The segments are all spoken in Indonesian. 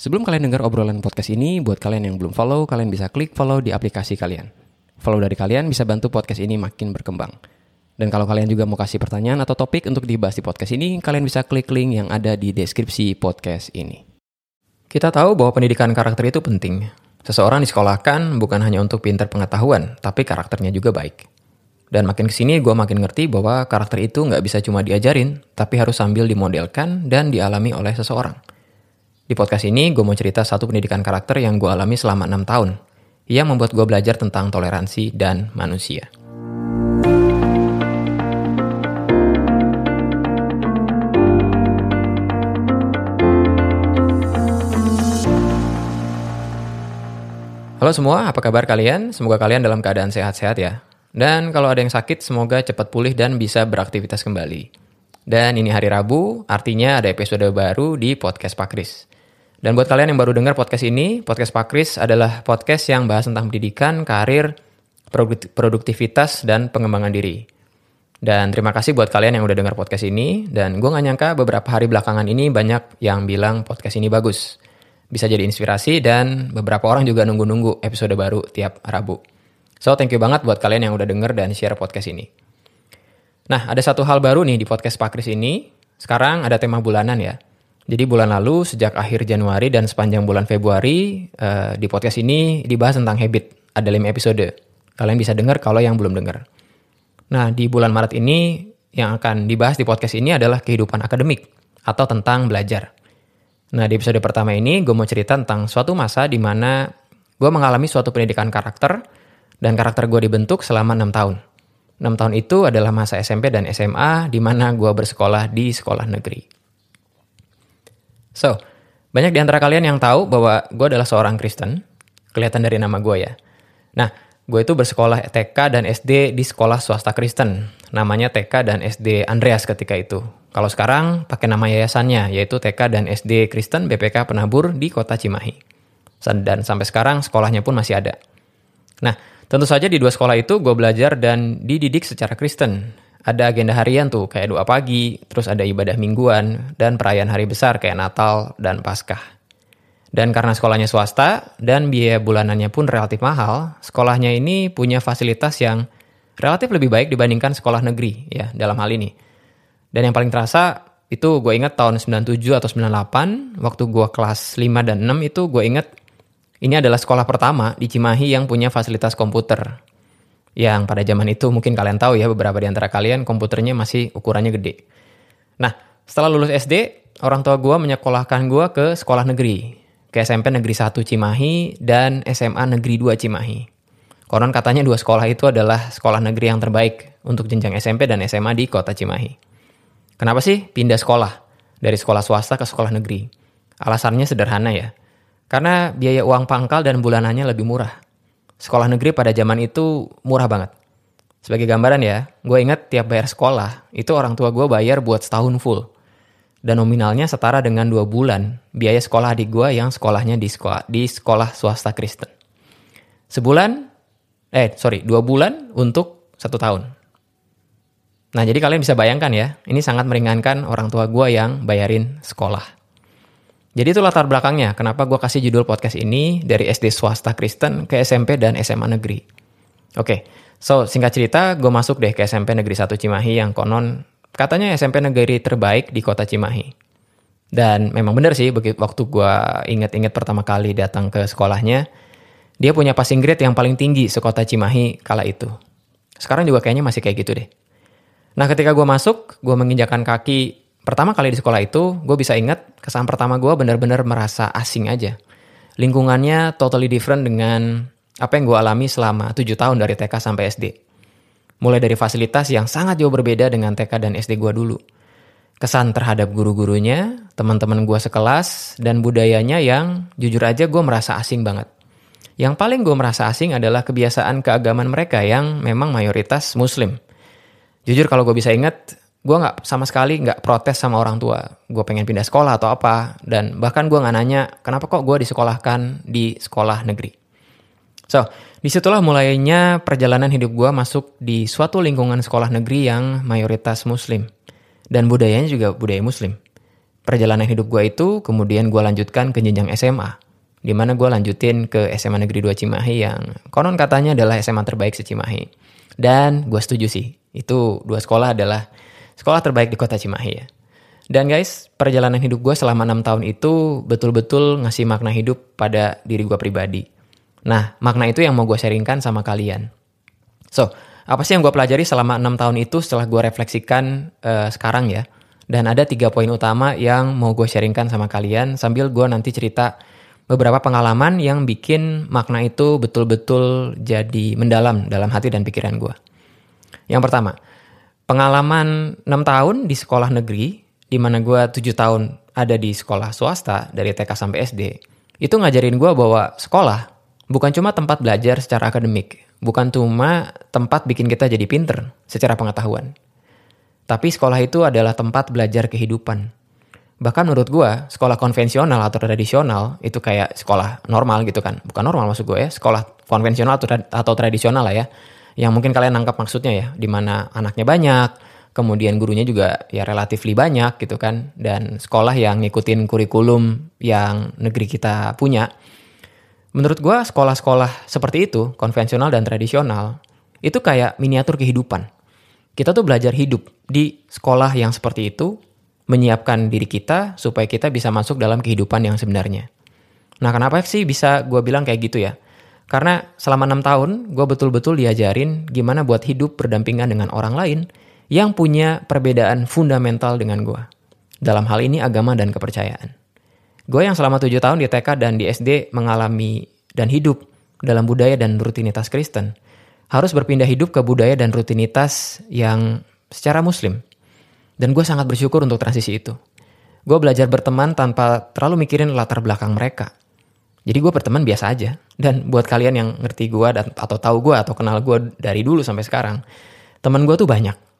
Sebelum kalian dengar obrolan podcast ini, buat kalian yang belum follow, kalian bisa klik follow di aplikasi kalian. Follow dari kalian bisa bantu podcast ini makin berkembang. Dan kalau kalian juga mau kasih pertanyaan atau topik untuk dibahas di podcast ini, kalian bisa klik link yang ada di deskripsi podcast ini. Kita tahu bahwa pendidikan karakter itu penting. Seseorang disekolahkan bukan hanya untuk pinter pengetahuan, tapi karakternya juga baik. Dan makin ke sini gue makin ngerti bahwa karakter itu nggak bisa cuma diajarin, tapi harus sambil dimodelkan dan dialami oleh seseorang. Di podcast ini, gue mau cerita satu pendidikan karakter yang gue alami selama 6 tahun, yang membuat gue belajar tentang toleransi dan manusia. Halo semua, apa kabar kalian? Semoga kalian dalam keadaan sehat-sehat ya. Dan kalau ada yang sakit, semoga cepat pulih dan bisa beraktivitas kembali. Dan ini hari Rabu, artinya ada episode baru di Podcast Pak Kris. Dan buat kalian yang baru dengar podcast ini, podcast Pak Kris adalah podcast yang bahas tentang pendidikan, karir, produktivitas, dan pengembangan diri. Dan terima kasih buat kalian yang udah dengar podcast ini. Dan gue gak nyangka beberapa hari belakangan ini banyak yang bilang podcast ini bagus. Bisa jadi inspirasi dan beberapa orang juga nunggu-nunggu episode baru tiap Rabu. So thank you banget buat kalian yang udah denger dan share podcast ini. Nah ada satu hal baru nih di podcast Pak Kris ini. Sekarang ada tema bulanan ya. Jadi bulan lalu sejak akhir Januari dan sepanjang bulan Februari uh, di podcast ini dibahas tentang habit. Ada 5 episode. Kalian bisa dengar kalau yang belum dengar. Nah, di bulan Maret ini yang akan dibahas di podcast ini adalah kehidupan akademik atau tentang belajar. Nah, di episode pertama ini gue mau cerita tentang suatu masa di mana gue mengalami suatu pendidikan karakter dan karakter gue dibentuk selama 6 tahun. 6 tahun itu adalah masa SMP dan SMA di mana gue bersekolah di sekolah negeri. So, banyak di antara kalian yang tahu bahwa gue adalah seorang Kristen. Kelihatan dari nama gue ya. Nah, gue itu bersekolah TK dan SD di sekolah swasta Kristen. Namanya TK dan SD Andreas ketika itu. Kalau sekarang pakai nama yayasannya, yaitu TK dan SD Kristen BPK Penabur di kota Cimahi. Dan sampai sekarang sekolahnya pun masih ada. Nah, tentu saja di dua sekolah itu gue belajar dan dididik secara Kristen ada agenda harian tuh kayak doa pagi, terus ada ibadah mingguan, dan perayaan hari besar kayak Natal dan Paskah. Dan karena sekolahnya swasta dan biaya bulanannya pun relatif mahal, sekolahnya ini punya fasilitas yang relatif lebih baik dibandingkan sekolah negeri ya dalam hal ini. Dan yang paling terasa itu gue inget tahun 97 atau 98, waktu gue kelas 5 dan 6 itu gue inget ini adalah sekolah pertama di Cimahi yang punya fasilitas komputer yang pada zaman itu mungkin kalian tahu ya beberapa di antara kalian komputernya masih ukurannya gede. Nah, setelah lulus SD, orang tua gue menyekolahkan gue ke sekolah negeri, ke SMP Negeri 1 Cimahi dan SMA Negeri 2 Cimahi. Konon katanya dua sekolah itu adalah sekolah negeri yang terbaik untuk jenjang SMP dan SMA di kota Cimahi. Kenapa sih pindah sekolah dari sekolah swasta ke sekolah negeri? Alasannya sederhana ya, karena biaya uang pangkal dan bulanannya lebih murah sekolah negeri pada zaman itu murah banget. Sebagai gambaran ya, gue inget tiap bayar sekolah, itu orang tua gue bayar buat setahun full. Dan nominalnya setara dengan dua bulan biaya sekolah adik gue yang sekolahnya di sekolah, di sekolah swasta Kristen. Sebulan, eh sorry, dua bulan untuk satu tahun. Nah jadi kalian bisa bayangkan ya, ini sangat meringankan orang tua gue yang bayarin sekolah. Jadi itu latar belakangnya, kenapa gue kasih judul podcast ini dari SD swasta Kristen ke SMP dan SMA negeri. Oke, so singkat cerita, gue masuk deh ke SMP Negeri 1 Cimahi yang konon katanya SMP negeri terbaik di kota Cimahi. Dan memang bener sih, begitu waktu gue inget-inget pertama kali datang ke sekolahnya, dia punya passing grade yang paling tinggi sekota Cimahi kala itu. Sekarang juga kayaknya masih kayak gitu deh. Nah ketika gue masuk, gue menginjakan kaki pertama kali di sekolah itu, gue bisa ingat kesan pertama gue benar-benar merasa asing aja. Lingkungannya totally different dengan apa yang gue alami selama 7 tahun dari TK sampai SD. Mulai dari fasilitas yang sangat jauh berbeda dengan TK dan SD gue dulu. Kesan terhadap guru-gurunya, teman-teman gue sekelas, dan budayanya yang jujur aja gue merasa asing banget. Yang paling gue merasa asing adalah kebiasaan keagamaan mereka yang memang mayoritas muslim. Jujur kalau gue bisa ingat, gue nggak sama sekali nggak protes sama orang tua gue pengen pindah sekolah atau apa dan bahkan gue nggak nanya kenapa kok gue disekolahkan di sekolah negeri so di situlah mulainya perjalanan hidup gue masuk di suatu lingkungan sekolah negeri yang mayoritas muslim dan budayanya juga budaya muslim perjalanan hidup gue itu kemudian gue lanjutkan ke jenjang SMA. Di mana gue lanjutin ke SMA Negeri 2 Cimahi yang konon katanya adalah SMA terbaik se-Cimahi. Dan gue setuju sih, itu dua sekolah adalah sekolah terbaik di kota Cimahi ya. Dan guys, perjalanan hidup gue selama 6 tahun itu betul-betul ngasih makna hidup pada diri gue pribadi. Nah, makna itu yang mau gue sharingkan sama kalian. So, apa sih yang gue pelajari selama 6 tahun itu setelah gue refleksikan uh, sekarang ya? Dan ada tiga poin utama yang mau gue sharingkan sama kalian sambil gue nanti cerita beberapa pengalaman yang bikin makna itu betul-betul jadi mendalam dalam hati dan pikiran gue. Yang pertama, pengalaman 6 tahun di sekolah negeri di mana gue tujuh tahun ada di sekolah swasta dari TK sampai SD, itu ngajarin gue bahwa sekolah bukan cuma tempat belajar secara akademik, bukan cuma tempat bikin kita jadi pinter secara pengetahuan. Tapi sekolah itu adalah tempat belajar kehidupan. Bahkan menurut gue, sekolah konvensional atau tradisional itu kayak sekolah normal gitu kan. Bukan normal maksud gue ya, sekolah konvensional atau tradisional lah ya. Yang mungkin kalian nangkap maksudnya ya, di mana anaknya banyak, kemudian gurunya juga ya relatif banyak gitu kan dan sekolah yang ngikutin kurikulum yang negeri kita punya. Menurut gue sekolah-sekolah seperti itu konvensional dan tradisional itu kayak miniatur kehidupan. Kita tuh belajar hidup di sekolah yang seperti itu menyiapkan diri kita supaya kita bisa masuk dalam kehidupan yang sebenarnya. Nah kenapa sih bisa gue bilang kayak gitu ya karena selama enam tahun gue betul-betul diajarin gimana buat hidup berdampingan dengan orang lain yang punya perbedaan fundamental dengan gue. Dalam hal ini agama dan kepercayaan. Gue yang selama tujuh tahun di TK dan di SD mengalami dan hidup dalam budaya dan rutinitas Kristen, harus berpindah hidup ke budaya dan rutinitas yang secara muslim. Dan gue sangat bersyukur untuk transisi itu. Gue belajar berteman tanpa terlalu mikirin latar belakang mereka. Jadi gue berteman biasa aja. Dan buat kalian yang ngerti gue atau tahu gue atau kenal gue dari dulu sampai sekarang, teman gue tuh banyak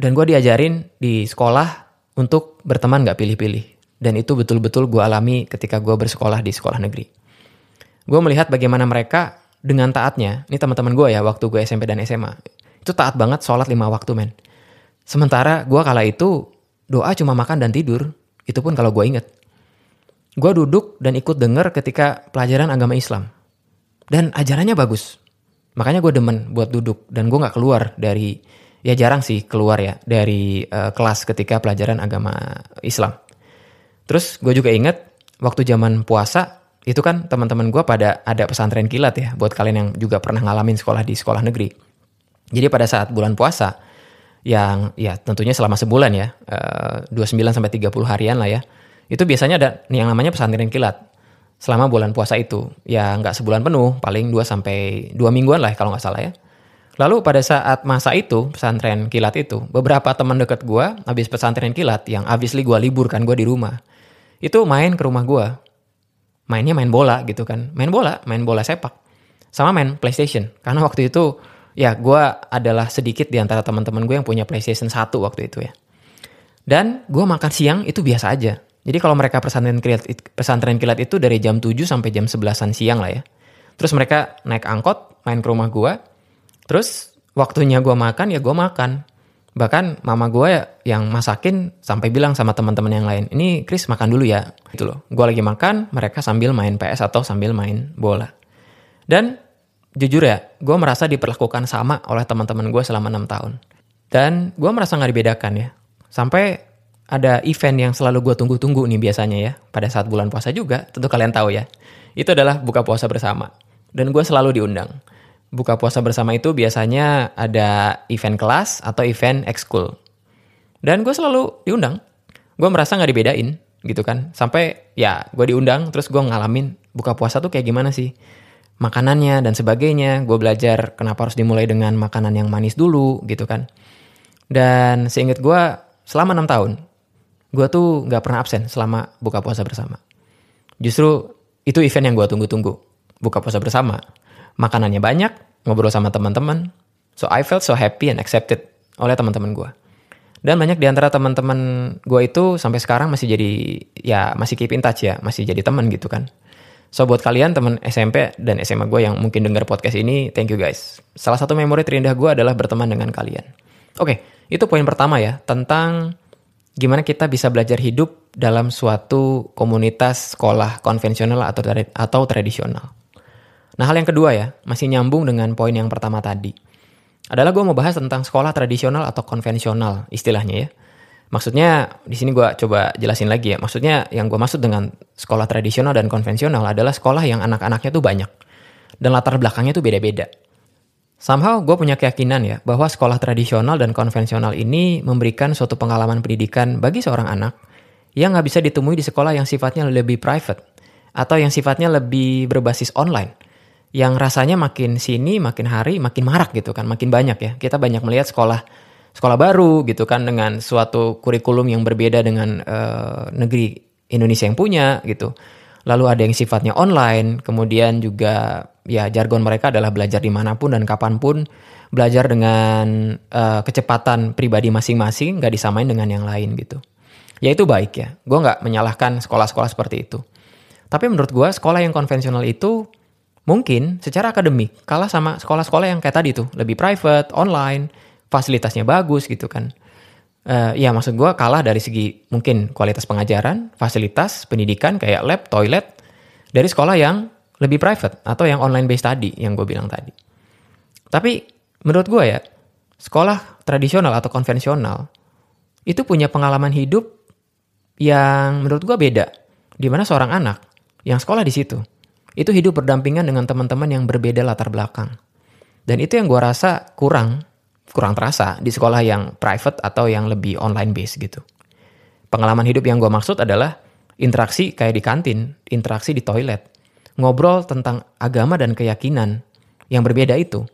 dan gue diajarin di sekolah untuk berteman gak pilih-pilih. Dan itu betul-betul gue alami ketika gue bersekolah di sekolah negeri. Gue melihat bagaimana mereka dengan taatnya, ini teman-teman gue ya waktu gue SMP dan SMA, itu taat banget sholat lima waktu men. Sementara gue kala itu doa cuma makan dan tidur, itu pun kalau gue inget. Gue duduk dan ikut denger ketika pelajaran agama Islam. Dan ajarannya bagus. Makanya gue demen buat duduk dan gue gak keluar dari ya jarang sih keluar ya dari uh, kelas ketika pelajaran agama Islam. Terus gue juga inget waktu zaman puasa itu kan teman-teman gue pada ada pesantren kilat ya buat kalian yang juga pernah ngalamin sekolah di sekolah negeri. Jadi pada saat bulan puasa yang ya tentunya selama sebulan ya, uh, eh, 29 sampai 30 harian lah ya. Itu biasanya ada yang namanya pesantren kilat. Selama bulan puasa itu, ya nggak sebulan penuh, paling 2 sampai 2 mingguan lah kalau nggak salah ya. Lalu pada saat masa itu, pesantren kilat itu, beberapa teman dekat gue, habis pesantren kilat, yang obviously gue libur kan, gue di rumah. Itu main ke rumah gue. Mainnya main bola gitu kan. Main bola, main bola sepak. Sama main PlayStation. Karena waktu itu, ya gue adalah sedikit di antara teman-teman gue yang punya PlayStation 1 waktu itu ya. Dan gue makan siang itu biasa aja. Jadi kalau mereka pesantren kilat, pesantren kilat itu dari jam 7 sampai jam 11an siang lah ya. Terus mereka naik angkot, main ke rumah gue, Terus waktunya gue makan ya gue makan. Bahkan mama gue ya yang masakin sampai bilang sama teman-teman yang lain, ini Chris makan dulu ya. Gitu loh. Gue lagi makan, mereka sambil main PS atau sambil main bola. Dan jujur ya, gue merasa diperlakukan sama oleh teman-teman gue selama 6 tahun. Dan gue merasa gak dibedakan ya. Sampai ada event yang selalu gue tunggu-tunggu nih biasanya ya. Pada saat bulan puasa juga, tentu kalian tahu ya. Itu adalah buka puasa bersama. Dan gue selalu diundang buka puasa bersama itu biasanya ada event kelas atau event ekskul. Dan gue selalu diundang. Gue merasa gak dibedain gitu kan. Sampai ya gue diundang terus gue ngalamin buka puasa tuh kayak gimana sih. Makanannya dan sebagainya. Gue belajar kenapa harus dimulai dengan makanan yang manis dulu gitu kan. Dan seinget gue selama 6 tahun. Gue tuh gak pernah absen selama buka puasa bersama. Justru itu event yang gue tunggu-tunggu. Buka puasa bersama makanannya banyak, ngobrol sama teman-teman. So I felt so happy and accepted oleh teman-teman gue. Dan banyak di antara teman-teman gue itu sampai sekarang masih jadi ya masih keep in touch ya, masih jadi teman gitu kan. So buat kalian teman SMP dan SMA gue yang mungkin dengar podcast ini, thank you guys. Salah satu memori terindah gue adalah berteman dengan kalian. Oke, itu poin pertama ya tentang gimana kita bisa belajar hidup dalam suatu komunitas sekolah konvensional atau atau tradisional. Nah, hal yang kedua ya, masih nyambung dengan poin yang pertama tadi. Adalah gue mau bahas tentang sekolah tradisional atau konvensional istilahnya ya. Maksudnya di sini gue coba jelasin lagi ya. Maksudnya yang gue maksud dengan sekolah tradisional dan konvensional adalah sekolah yang anak-anaknya tuh banyak dan latar belakangnya tuh beda-beda. Somehow gue punya keyakinan ya bahwa sekolah tradisional dan konvensional ini memberikan suatu pengalaman pendidikan bagi seorang anak yang nggak bisa ditemui di sekolah yang sifatnya lebih private atau yang sifatnya lebih berbasis online. Yang rasanya makin sini, makin hari, makin marak gitu kan, makin banyak ya. Kita banyak melihat sekolah sekolah baru gitu kan dengan suatu kurikulum yang berbeda dengan uh, negeri Indonesia yang punya gitu. Lalu ada yang sifatnya online, kemudian juga ya jargon mereka adalah belajar di mana pun dan kapan pun, belajar dengan uh, kecepatan pribadi masing-masing, nggak disamain dengan yang lain gitu. Ya itu baik ya, gue nggak menyalahkan sekolah-sekolah seperti itu. Tapi menurut gue sekolah yang konvensional itu mungkin secara akademik kalah sama sekolah-sekolah yang kayak tadi tuh, lebih private, online, fasilitasnya bagus gitu kan. Uh, ya maksud gue kalah dari segi mungkin kualitas pengajaran, fasilitas, pendidikan kayak lab, toilet dari sekolah yang lebih private atau yang online based tadi yang gue bilang tadi. Tapi menurut gue ya sekolah tradisional atau konvensional itu punya pengalaman hidup yang menurut gue beda. Di mana seorang anak yang sekolah di situ itu hidup berdampingan dengan teman-teman yang berbeda latar belakang. Dan itu yang gue rasa kurang kurang terasa di sekolah yang private atau yang lebih online base gitu. Pengalaman hidup yang gue maksud adalah interaksi kayak di kantin, interaksi di toilet, ngobrol tentang agama dan keyakinan yang berbeda itu.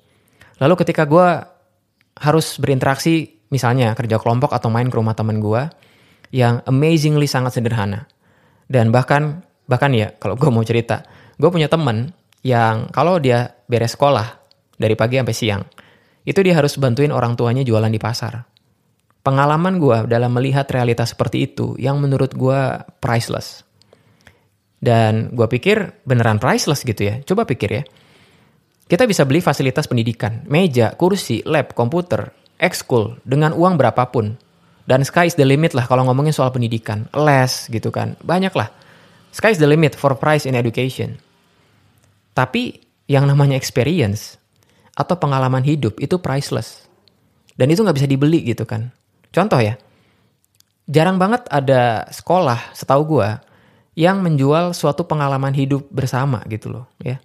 Lalu ketika gue harus berinteraksi, misalnya kerja kelompok atau main ke rumah temen gue, yang amazingly sangat sederhana. Dan bahkan, bahkan ya kalau gue mau cerita, gue punya temen yang kalau dia beres sekolah dari pagi sampai siang, itu dia harus bantuin orang tuanya jualan di pasar. Pengalaman gue dalam melihat realitas seperti itu yang menurut gue priceless. Dan gue pikir beneran priceless gitu ya. Coba pikir ya. Kita bisa beli fasilitas pendidikan, meja, kursi, lab, komputer, ekskul dengan uang berapapun. Dan sky is the limit lah kalau ngomongin soal pendidikan. Les gitu kan. Banyak lah. Sky is the limit for price in education. Tapi yang namanya experience, atau pengalaman hidup itu priceless. Dan itu nggak bisa dibeli gitu kan. Contoh ya, jarang banget ada sekolah setahu gue yang menjual suatu pengalaman hidup bersama gitu loh ya.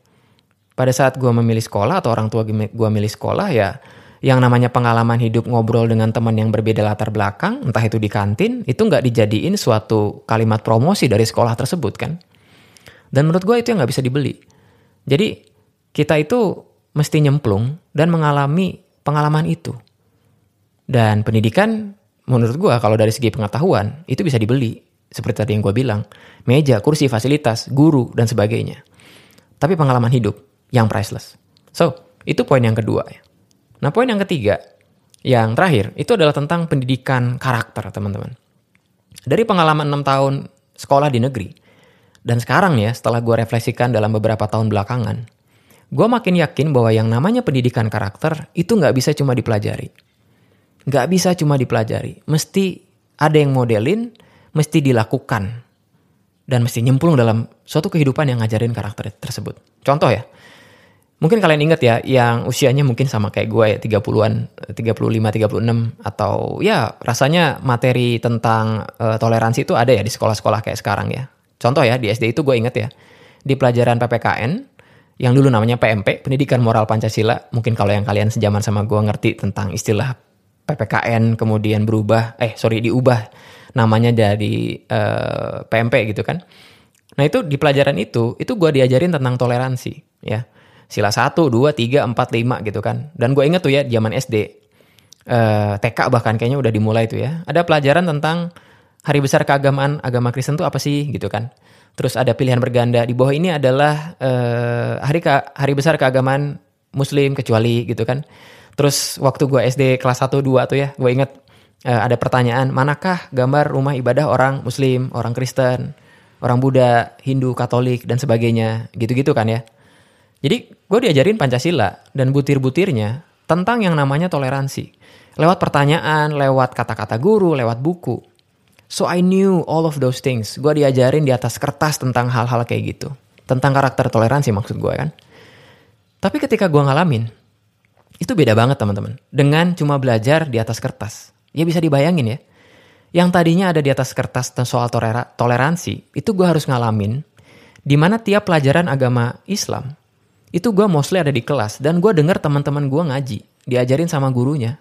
Pada saat gue memilih sekolah atau orang tua gue milih sekolah ya yang namanya pengalaman hidup ngobrol dengan teman yang berbeda latar belakang, entah itu di kantin, itu nggak dijadiin suatu kalimat promosi dari sekolah tersebut kan. Dan menurut gue itu yang nggak bisa dibeli. Jadi kita itu mesti nyemplung dan mengalami pengalaman itu. Dan pendidikan menurut gue kalau dari segi pengetahuan itu bisa dibeli. Seperti tadi yang gue bilang, meja, kursi, fasilitas, guru, dan sebagainya. Tapi pengalaman hidup yang priceless. So, itu poin yang kedua ya. Nah, poin yang ketiga, yang terakhir, itu adalah tentang pendidikan karakter, teman-teman. Dari pengalaman 6 tahun sekolah di negeri, dan sekarang ya, setelah gue refleksikan dalam beberapa tahun belakangan, gue makin yakin bahwa yang namanya pendidikan karakter itu nggak bisa cuma dipelajari. Nggak bisa cuma dipelajari. Mesti ada yang modelin, mesti dilakukan. Dan mesti nyemplung dalam suatu kehidupan yang ngajarin karakter tersebut. Contoh ya, mungkin kalian ingat ya, yang usianya mungkin sama kayak gue ya, 30-an, 35, 36, atau ya rasanya materi tentang uh, toleransi itu ada ya di sekolah-sekolah kayak sekarang ya. Contoh ya, di SD itu gue inget ya, di pelajaran PPKN, yang dulu namanya PMP, Pendidikan Moral Pancasila. Mungkin kalau yang kalian sejaman sama gue ngerti tentang istilah PPKN kemudian berubah, eh sorry diubah namanya dari uh, eh, PMP gitu kan. Nah itu di pelajaran itu, itu gue diajarin tentang toleransi ya. Sila 1, 2, 3, 4, 5 gitu kan. Dan gue inget tuh ya zaman SD, uh, eh, TK bahkan kayaknya udah dimulai tuh ya. Ada pelajaran tentang hari besar keagamaan agama Kristen tuh apa sih gitu kan. Terus ada pilihan berganda di bawah ini adalah uh, hari ke, hari besar keagamaan Muslim kecuali gitu kan. Terus waktu gue SD kelas 1 2 tuh ya, gue inget uh, ada pertanyaan, manakah gambar rumah ibadah orang Muslim, orang Kristen, orang Buddha, Hindu, Katolik dan sebagainya, gitu-gitu kan ya. Jadi gue diajarin Pancasila dan butir-butirnya tentang yang namanya toleransi. Lewat pertanyaan, lewat kata-kata guru, lewat buku. So I knew all of those things. Gue diajarin di atas kertas tentang hal-hal kayak gitu. Tentang karakter toleransi maksud gue kan. Tapi ketika gue ngalamin, itu beda banget teman-teman. Dengan cuma belajar di atas kertas. Ya bisa dibayangin ya. Yang tadinya ada di atas kertas soal toleransi, itu gue harus ngalamin. Di mana tiap pelajaran agama Islam, itu gue mostly ada di kelas. Dan gue denger teman-teman gue ngaji. Diajarin sama gurunya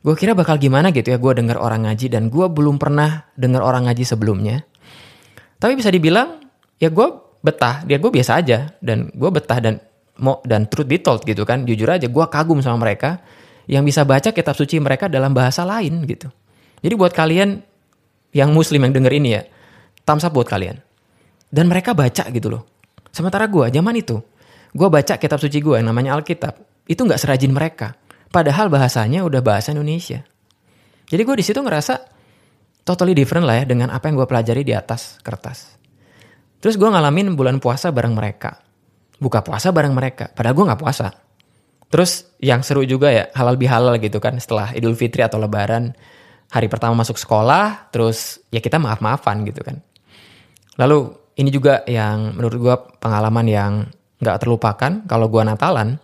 gue kira bakal gimana gitu ya gue denger orang ngaji dan gue belum pernah denger orang ngaji sebelumnya tapi bisa dibilang ya gue betah dia gue biasa aja dan gue betah dan mau dan truth be told gitu kan jujur aja gue kagum sama mereka yang bisa baca kitab suci mereka dalam bahasa lain gitu jadi buat kalian yang muslim yang denger ini ya thumbs up buat kalian dan mereka baca gitu loh sementara gue zaman itu gue baca kitab suci gue yang namanya Alkitab itu nggak serajin mereka Padahal bahasanya udah bahasa Indonesia. Jadi gue di situ ngerasa totally different lah ya dengan apa yang gue pelajari di atas kertas. Terus gue ngalamin bulan puasa bareng mereka. Buka puasa bareng mereka. Padahal gue gak puasa. Terus yang seru juga ya halal bihalal gitu kan setelah Idul Fitri atau Lebaran. Hari pertama masuk sekolah. Terus ya kita maaf-maafan gitu kan. Lalu ini juga yang menurut gue pengalaman yang gak terlupakan. Kalau gue Natalan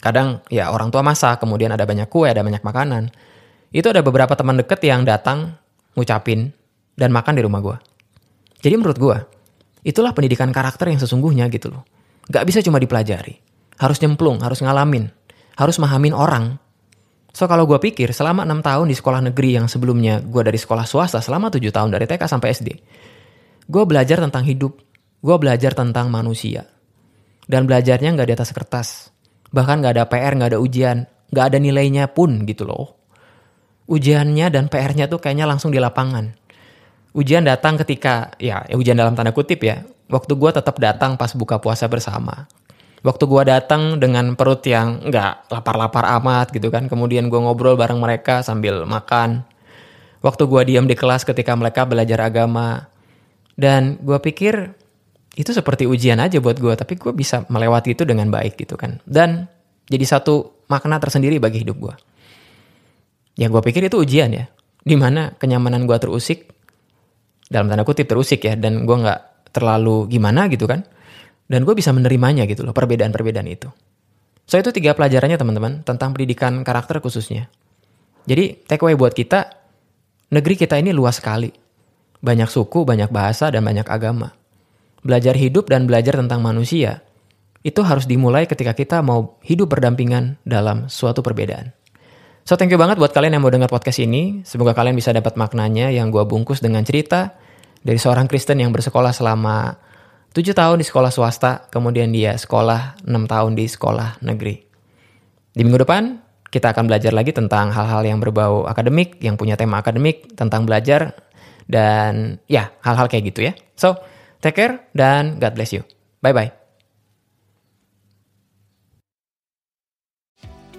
Kadang ya orang tua masak, kemudian ada banyak kue, ada banyak makanan. Itu ada beberapa teman deket yang datang, ngucapin, dan makan di rumah gue. Jadi menurut gue, itulah pendidikan karakter yang sesungguhnya gitu loh. Gak bisa cuma dipelajari. Harus nyemplung, harus ngalamin, harus mahamin orang. So kalau gue pikir selama 6 tahun di sekolah negeri yang sebelumnya gue dari sekolah swasta selama 7 tahun dari TK sampai SD. Gue belajar tentang hidup, gue belajar tentang manusia. Dan belajarnya gak di atas kertas, Bahkan gak ada PR, gak ada ujian, gak ada nilainya pun gitu loh. Ujiannya dan PR-nya tuh kayaknya langsung di lapangan. Ujian datang ketika, ya, ya ujian dalam tanda kutip ya, waktu gue tetap datang pas buka puasa bersama. Waktu gue datang dengan perut yang nggak lapar-lapar amat gitu kan, kemudian gue ngobrol bareng mereka sambil makan. Waktu gue diam di kelas ketika mereka belajar agama. Dan gue pikir itu seperti ujian aja buat gue tapi gue bisa melewati itu dengan baik gitu kan dan jadi satu makna tersendiri bagi hidup gue ya gue pikir itu ujian ya di mana kenyamanan gue terusik dalam tanda kutip terusik ya dan gue nggak terlalu gimana gitu kan. Dan gue bisa menerimanya gitu loh perbedaan-perbedaan itu. So itu tiga pelajarannya teman-teman tentang pendidikan karakter khususnya. Jadi takeaway buat kita negeri kita ini luas sekali. Banyak suku banyak bahasa dan banyak agama. Belajar hidup dan belajar tentang manusia, itu harus dimulai ketika kita mau hidup berdampingan dalam suatu perbedaan. So thank you banget buat kalian yang mau dengar podcast ini. Semoga kalian bisa dapat maknanya yang gue bungkus dengan cerita dari seorang Kristen yang bersekolah selama 7 tahun di sekolah swasta, kemudian dia sekolah 6 tahun di sekolah negeri. Di minggu depan, kita akan belajar lagi tentang hal-hal yang berbau akademik, yang punya tema akademik, tentang belajar, dan ya, hal-hal kayak gitu ya. So, Take care dan God bless you. Bye-bye.